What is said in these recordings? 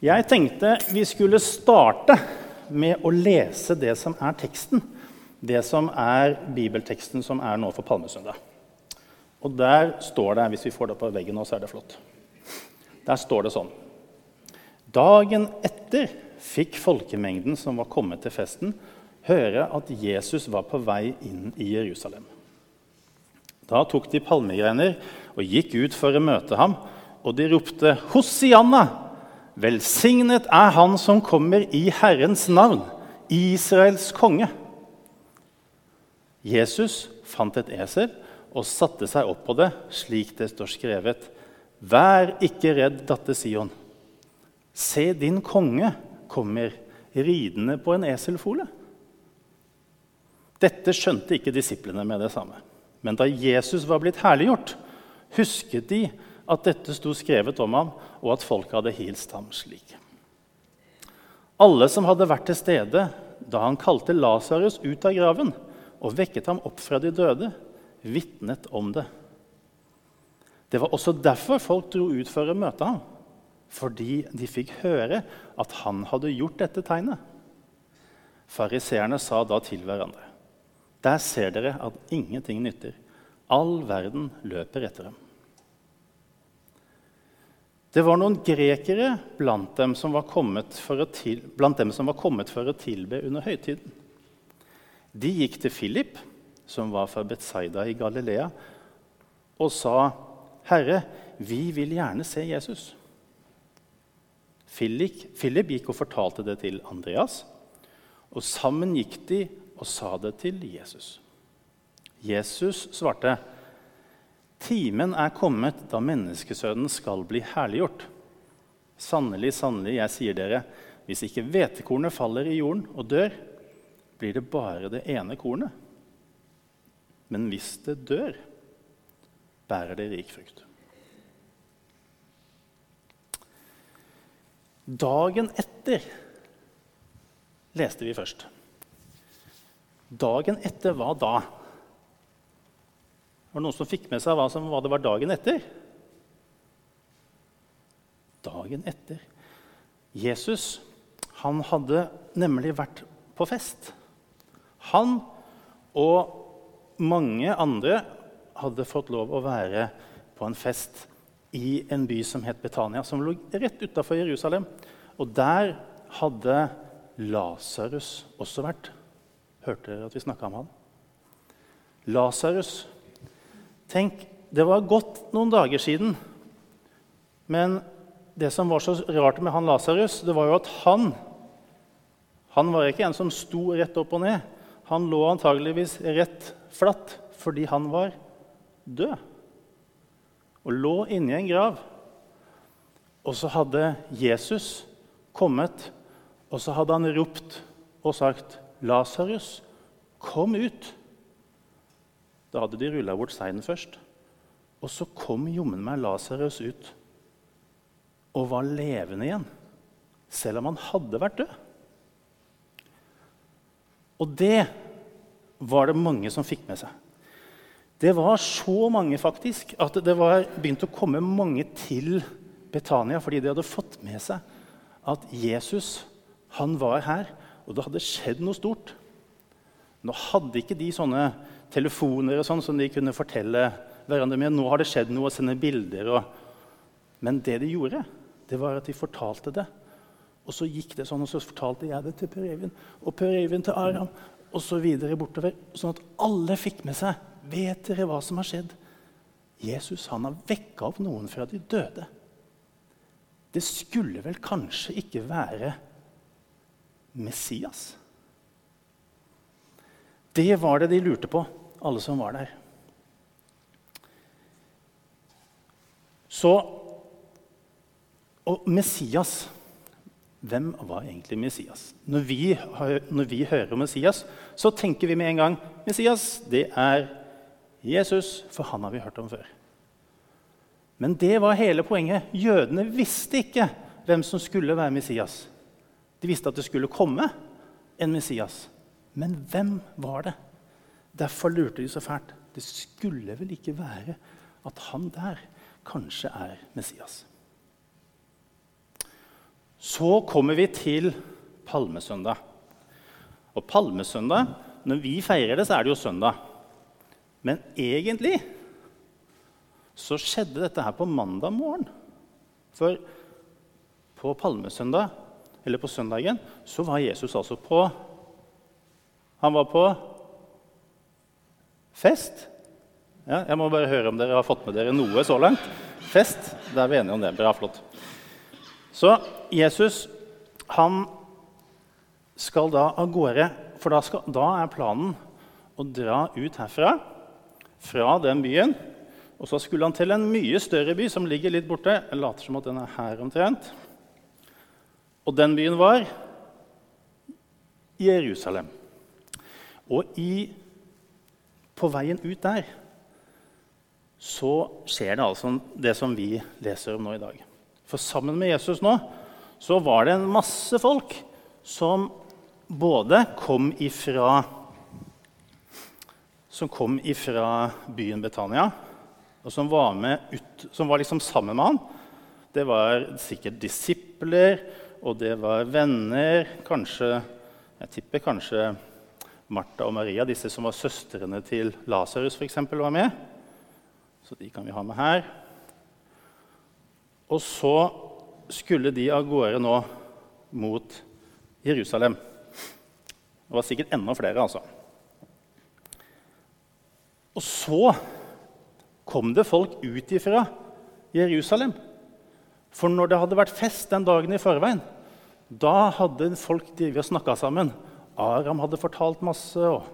Jeg tenkte vi skulle starte med å lese det som er teksten. Det som er bibelteksten som er nå for Palmesøndag. Og der står det, hvis vi får det på veggen nå, så er det flott. Der står det sånn Dagen etter fikk folkemengden som var kommet til festen, høre at Jesus var på vei inn i Jerusalem. Da tok de palmegreiner og gikk ut for å møte ham, og de ropte Hosianna! Velsignet er Han som kommer i Herrens navn, Israels konge. Jesus fant et esel og satte seg opp på det, slik det står skrevet. Vær ikke redd, datter Sion. Se, din konge kommer ridende på en eselfole. Dette skjønte ikke disiplene med det samme. Men da Jesus var blitt herliggjort, husket de at dette sto skrevet om ham, og at folket hadde hilst ham slik. Alle som hadde vært til stede da han kalte Lasarus ut av graven og vekket ham opp fra de døde, vitnet om det. Det var også derfor folk dro ut for å møte ham, fordi de fikk høre at han hadde gjort dette tegnet. Fariseerne sa da til hverandre.: Der ser dere at ingenting nytter. All verden løper etter dem. Det var noen grekere blant dem som var kommet for å, til, kommet for å tilbe under høytiden. De gikk til Philip, som var fra Betzaida i Galilea, og sa, 'Herre, vi vil gjerne se Jesus.' Philip gikk og fortalte det til Andreas, og sammen gikk de og sa det til Jesus. Jesus svarte, 'Timen er kommet da menneskesønnen skal bli herliggjort.' Sannelig, sannelig, jeg sier dere, hvis ikke hvetekornet faller i jorden og dør, blir det bare det ene kornet. Men hvis det dør, bærer det rik frukt. Dagen etter leste vi først. Dagen etter hva da? Var det noen som fikk med seg hva, som, hva det var dagen etter? Dagen etter. Jesus han hadde nemlig vært på fest. Han og mange andre hadde fått lov å være på en fest i en by som het Betania, som lå rett utafor Jerusalem. Og der hadde Lasarus også vært. Hørte dere at vi snakka om han? Lasarus Tenk, det var gått noen dager siden. Men det som var så rart med han Lasarus, det var jo at han Han var ikke en som sto rett opp og ned. Han lå antageligvis rett flatt fordi han var død. Og lå inni en grav. Og så hadde Jesus kommet, og så hadde han ropt og sagt, 'Lasarus, kom ut.' Da hadde de rulla bort seinen først. Og så kom jommen meg Lasarus ut og var levende igjen, selv om han hadde vært død. Og det var det mange som fikk med seg. Det var så mange faktisk, at det var begynt å komme mange til Betania fordi de hadde fått med seg at Jesus han var her, og det hadde skjedd noe stort. Nå hadde ikke de sånne telefoner og sånn som de kunne fortelle hverandre med. Nå har det skjedd noe, og sende bilder. Og... Men det de gjorde, det var at de fortalte det. Og så gikk det sånn, og så fortalte jeg det til Per Eivind og Per Eivind til Aram og så bortover. Sånn at alle fikk med seg. Vet dere hva som har skjedd? Jesus han har vekka opp noen fra de døde. Det skulle vel kanskje ikke være Messias? Det var det de lurte på alle som var der. Så Og Messias Hvem var egentlig Messias? Når vi, når vi hører Messias, så tenker vi med en gang Messias, det er Jesus, for han har vi hørt om før. Men det var hele poenget. Jødene visste ikke hvem som skulle være Messias. De visste at det skulle komme en Messias. Men hvem var det? Derfor lurte de så fælt. Det skulle vel ikke være at han der kanskje er Messias. Så kommer vi til palmesøndag. Og palmesøndag, når vi feirer det, så er det jo søndag. Men egentlig så skjedde dette her på mandag morgen. For på palmesøndag, eller på søndagen, så var Jesus altså på Han var på fest. Ja, jeg må bare høre om dere har fått med dere noe så langt. Fest. Da er vi enige om det. Bra, flott. Så Jesus han skal da av gårde, for da, skal, da er planen å dra ut herfra, fra den byen. Og så skulle han til en mye større by som ligger litt borte. Jeg later som at den er her omtrent. Og den byen var Jerusalem. Og i, på veien ut der så skjer det altså det som vi leser om nå i dag. For sammen med Jesus nå så var det en masse folk som både kom ifra Som kom ifra byen Betania, og som var, ut, som var liksom sammen med han. Det var sikkert disipler, og det var venner. Kanskje, jeg tipper kanskje Martha og Maria, disse som var søstrene til Lasarus, var med. Så de kan vi ha med her. Og så skulle de av gårde nå mot Jerusalem. Det var sikkert enda flere, altså. Og så kom det folk ut ifra Jerusalem. For når det hadde vært fest den dagen i forveien, da hadde folk drevet og snakka sammen. Aram hadde fortalt masse, og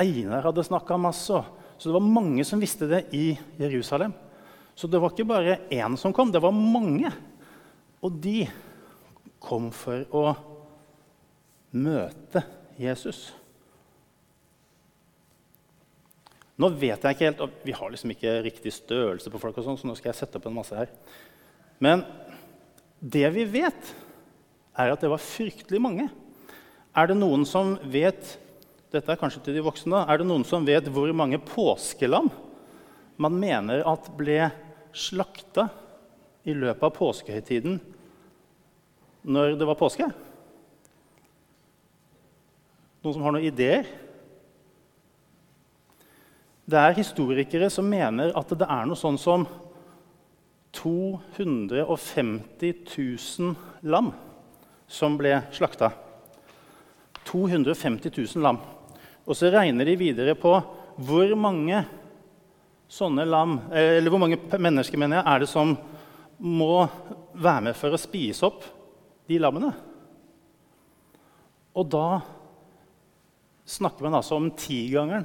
Einar hadde snakka masse. Så det var mange som visste det i Jerusalem. Så det var ikke bare én som kom, det var mange. Og de kom for å møte Jesus. Nå vet jeg ikke helt, og Vi har liksom ikke riktig størrelse på folk, og sånn, så nå skal jeg sette opp en masse her. Men det vi vet, er at det var fryktelig mange. Er det noen som vet dette er kanskje til de voksne, er det noen som vet hvor mange påskelam man mener at ble slakta i løpet av påskehøytiden når det var påske? Noen som har noen ideer? Det er historikere som mener at det er noe sånn som 250 000 lam som ble slakta. 250 000 lam. Og så regner de videre på hvor mange sånne lam, eller hvor mange mennesker mener jeg, er det som må være med for å spise opp de lammene. Og da snakker man altså om tigangeren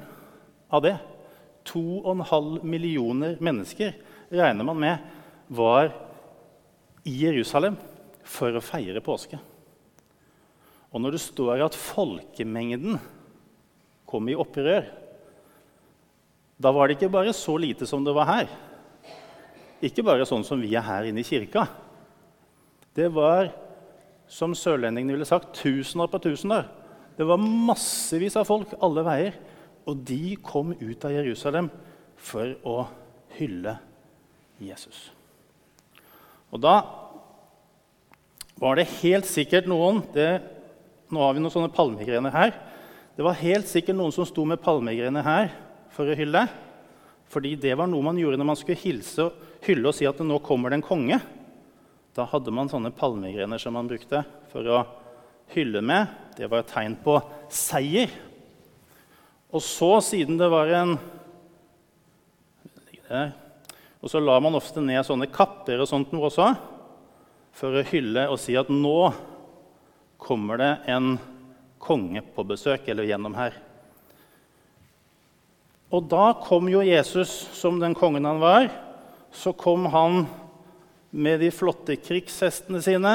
av det. 2,5 millioner mennesker regner man med var i Jerusalem for å feire påske. Og når det står at folkemengden kom i opprør, da var det ikke bare så lite som det var her. Ikke bare sånn som vi er her inne i kirka. Det var, som sørlendingene ville sagt, tusener på tusener. Det var massevis av folk alle veier. Og de kom ut av Jerusalem for å hylle Jesus. Og da var det helt sikkert noen det, Nå har vi noen sånne palmegrener her. Det var helt sikkert noen som sto med palmegrener her for å hylle. Fordi det var noe man gjorde når man skulle hilse, hylle og si at nå kommer det en konge. Da hadde man sånne palmegrener som man brukte for å hylle med. Det var et tegn på seier. Og så, siden det var en Og så la man ofte ned sånne kapper og sånt noe også for å hylle og si at nå kommer det en konge på besøk, eller gjennom her. Og da kom jo Jesus som den kongen han var. Så kom han med de flotte krigshestene sine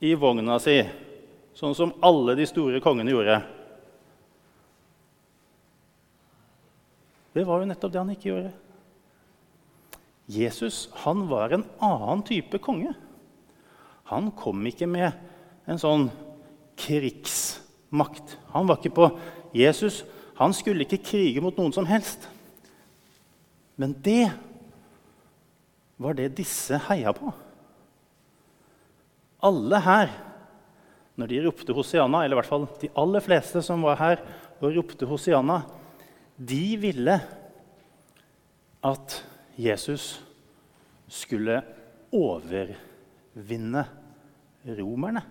i vogna si, sånn som alle de store kongene gjorde. Det var jo nettopp det han ikke gjorde. Jesus han var en annen type konge. Han kom ikke med en sånn krigsmakt. Han var ikke på Jesus. Han skulle ikke krige mot noen som helst. Men det var det disse heia på. alle her, når de ropte Hosianna, eller i hvert fall de aller fleste som var her og ropte Hosianna, de ville at Jesus skulle overvinne romerne.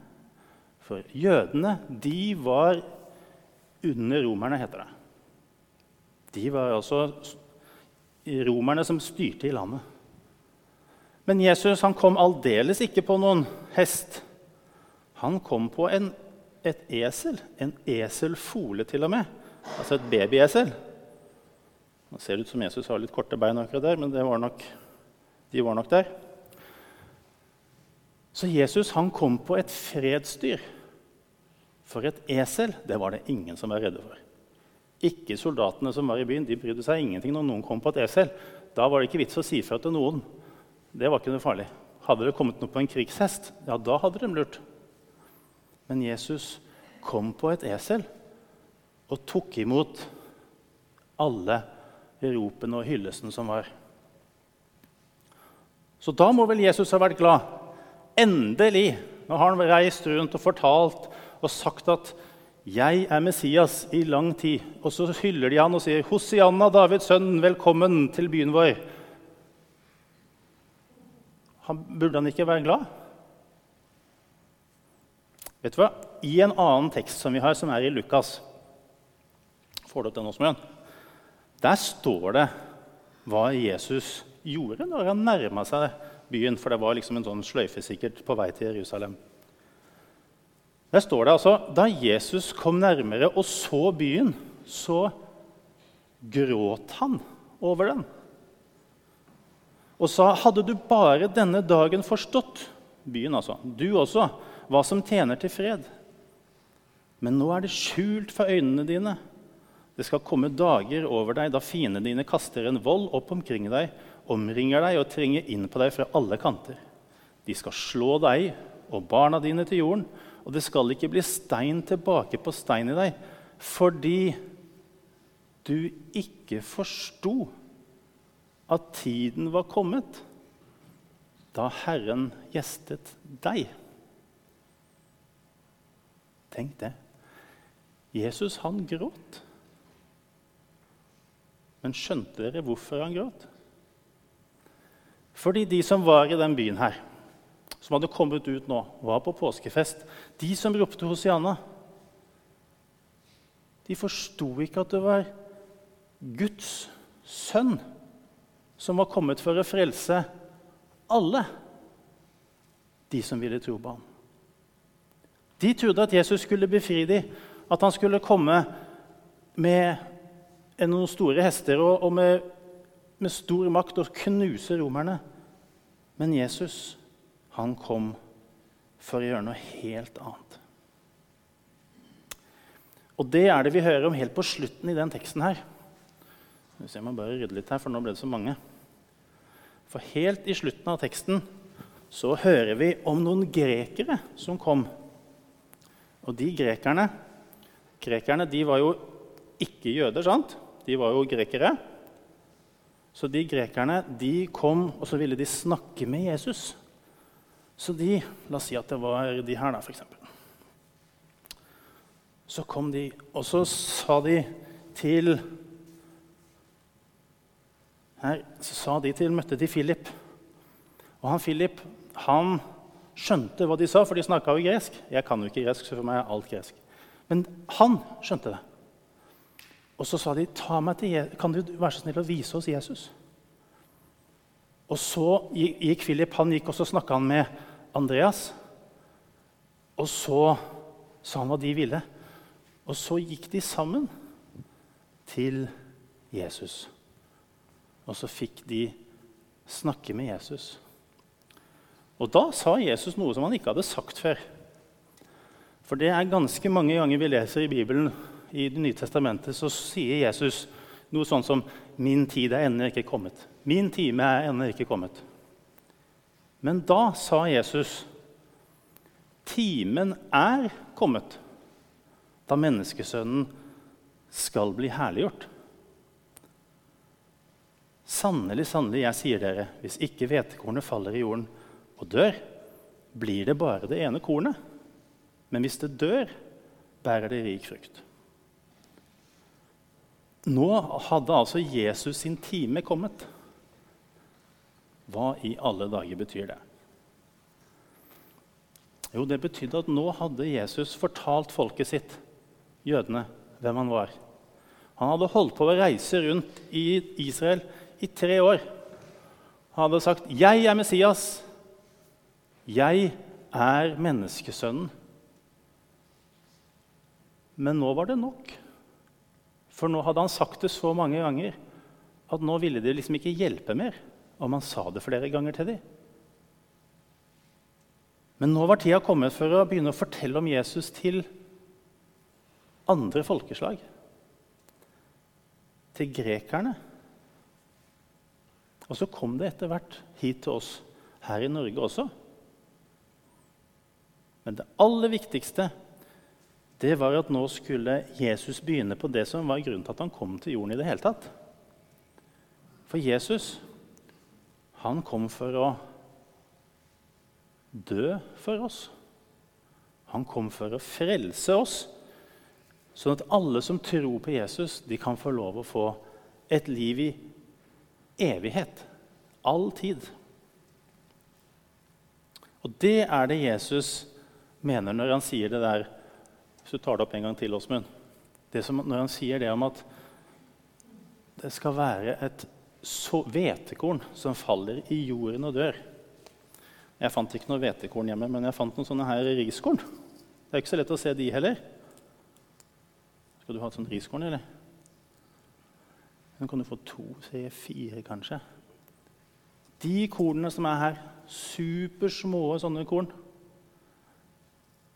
For jødene, de var under romerne, heter det. De var altså romerne som styrte i landet. Men Jesus han kom aldeles ikke på noen hest. Han kom på en, et esel. En eselfole, til og med. Altså et babyesel. Det ser ut som Jesus har litt korte bein akkurat der, men var nok, de var nok der. Så Jesus han kom på et fredsdyr. For et esel det var det ingen som var redde for. Ikke soldatene som var i byen. De brydde seg ingenting når noen kom på et esel. Da var det ikke vits å si fra til noen. Det var ikke noe farlig. Hadde det kommet noe på en krigshest, ja, da hadde de lurt. Men Jesus kom på et esel og tok imot alle ropene og hyllesten som var. Så da må vel Jesus ha vært glad. Endelig! Nå har han reist rundt og fortalt og sagt at 'Jeg er Messias' i lang tid. Og så hyller de han og sier 'Hosianna, Davids sønn, velkommen til byen vår'. Han, burde han ikke være glad? Vet du hva? I en annen tekst som vi har, som er i Lukas Får du opp den også, Mjøen? Der står det hva Jesus gjorde når han nærma seg byen. For det var liksom en sånn sløyfe sikkert på vei til Jerusalem. Der står det altså da Jesus kom nærmere og så byen, så gråt han over den. Og sa, 'Hadde du bare denne dagen forstått, byen altså, du også, hva som tjener til fred.' Men nå er det skjult for øynene dine. Det skal komme dager over deg da fiendene dine kaster en vold opp omkring deg, omringer deg og trenger inn på deg fra alle kanter. De skal slå deg og barna dine til jorden og det skal ikke bli stein tilbake på stein i deg fordi du ikke forsto at tiden var kommet da Herren gjestet deg. Tenk det. Jesus, han gråt. Men skjønte dere hvorfor han gråt? Fordi de som var i den byen her, som hadde kommet ut nå, var på påskefest, de som ropte Hosianna, de forsto ikke at det var Guds sønn som var kommet for å frelse alle de som ville tro på ham. De trodde at Jesus skulle befri dem, at han skulle komme med noen store hester og, og med, med stor makt og knuse romerne. Men Jesus han kom for å gjøre noe helt annet. Og det er det vi hører om helt på slutten i den teksten her. Jeg må bare rydde litt her, for nå ble det så mange. For helt i slutten av teksten så hører vi om noen grekere som kom. Og de grekerne Grekerne de var jo ikke jøder, sant? De var jo grekere. Så de grekerne de kom, og så ville de snakke med Jesus. Så de La oss si at det var de her, da, f.eks. Så kom de, og så sa de til her, så sa de til, møtte de Philip. Og han Philip han skjønte hva de sa, for de snakka jo gresk. Jeg kan jo ikke gresk, så for meg er alt gresk. Men han skjønte det. Og så sa de, kan du være så snill å vise oss Jesus? Og så gikk Philip han gikk og så snakka med Andreas. Og så sa han hva de ville. Og så gikk de sammen til Jesus. Og så fikk de snakke med Jesus. Og da sa Jesus noe som han ikke hadde sagt før. For det er ganske mange ganger vi leser i Bibelen i Det nye testamentet, så sier Jesus noe sånn som 'Min tid er ennå ikke kommet'. 'Min time er ennå ikke kommet'. Men da sa Jesus, 'Timen er kommet da menneskesønnen skal bli herliggjort.' Sannelig, sannelig, jeg sier dere, hvis ikke hvetekornet faller i jorden og dør, blir det bare det ene kornet. Men hvis det dør, bærer det rik frukt. Nå hadde altså Jesus sin time kommet. Hva i alle dager betyr det? Jo, det betydde at nå hadde Jesus fortalt folket sitt, jødene, hvem han var. Han hadde holdt på å reise rundt i Israel i tre år. Han hadde sagt, 'Jeg er Messias. Jeg er menneskesønnen.' Men nå var det nok. For nå hadde han sagt det så mange ganger at nå ville det liksom ikke hjelpe mer om han sa det flere ganger til dem. Men nå var tida kommet for å begynne å fortelle om Jesus til andre folkeslag. Til grekerne. Og så kom det etter hvert hit til oss her i Norge også. Men det aller viktigste det var at nå skulle Jesus begynne på det som var grunnen til at han kom til jorden i det hele tatt. For Jesus, han kom for å dø for oss. Han kom for å frelse oss, sånn at alle som tror på Jesus, de kan få lov å få et liv i evighet. All tid. Og det er det Jesus mener når han sier det der Hvis du tar det opp en gang til, Åsmund. Når han sier det om at det skal være et hvetekorn som faller i jorden og dør. Jeg fant ikke noe hvetekorn hjemme, men jeg fant noen sånne her riskorn. Det er ikke så lett å se de heller. Skal du ha et sånt riskorn, eller? Nå kan du få to, se fire, kanskje. De kornene som er her, supersmå sånne korn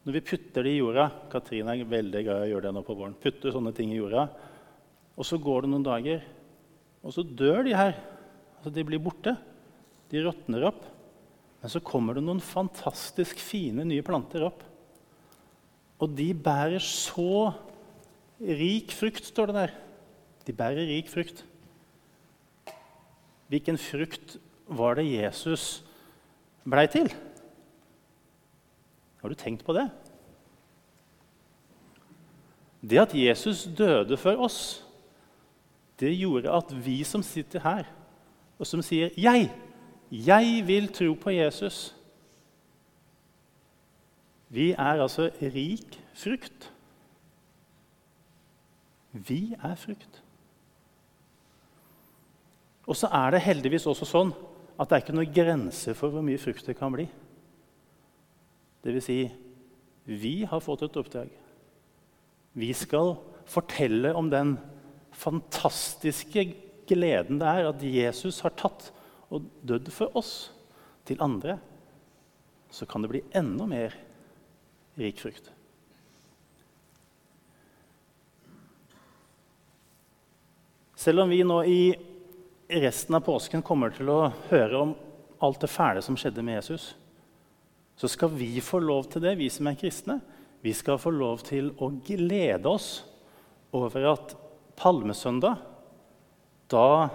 Når vi putter det i jorda Katrine er veldig glad i å gjøre det nå på våren. Putter sånne ting i jorda, og så går det noen dager, og så dør de her. Altså, De blir borte. De råtner opp. Men så kommer det noen fantastisk fine nye planter opp. Og de bærer så rik frukt, står det der. De bærer rik frukt. Hvilken frukt var det Jesus blei til? Har du tenkt på det? Det at Jesus døde for oss, det gjorde at vi som sitter her, og som sier 'Jeg', 'Jeg vil tro på Jesus'. Vi er altså rik frukt. Vi er frukt. Og så er det heldigvis også sånn at det er ikke noen grense for hvor mye frukt det kan bli. Det vil si, vi har fått et oppdrag. Vi skal fortelle om den fantastiske gleden det er at Jesus har tatt og dødd for oss, til andre, så kan det bli enda mer rik frukt. Selv om vi nå i resten av påsken kommer til å høre om alt det fæle som skjedde med Jesus, så skal vi få lov til det, vi som er kristne. Vi skal få lov til å glede oss over at palmesøndag, da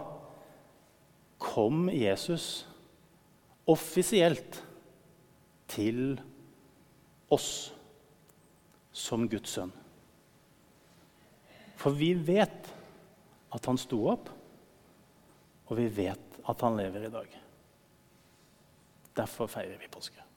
kom Jesus offisielt til oss som Guds sønn. For vi vet at han sto opp, og vi vet at han lever i dag. Derfor feirer vi påske.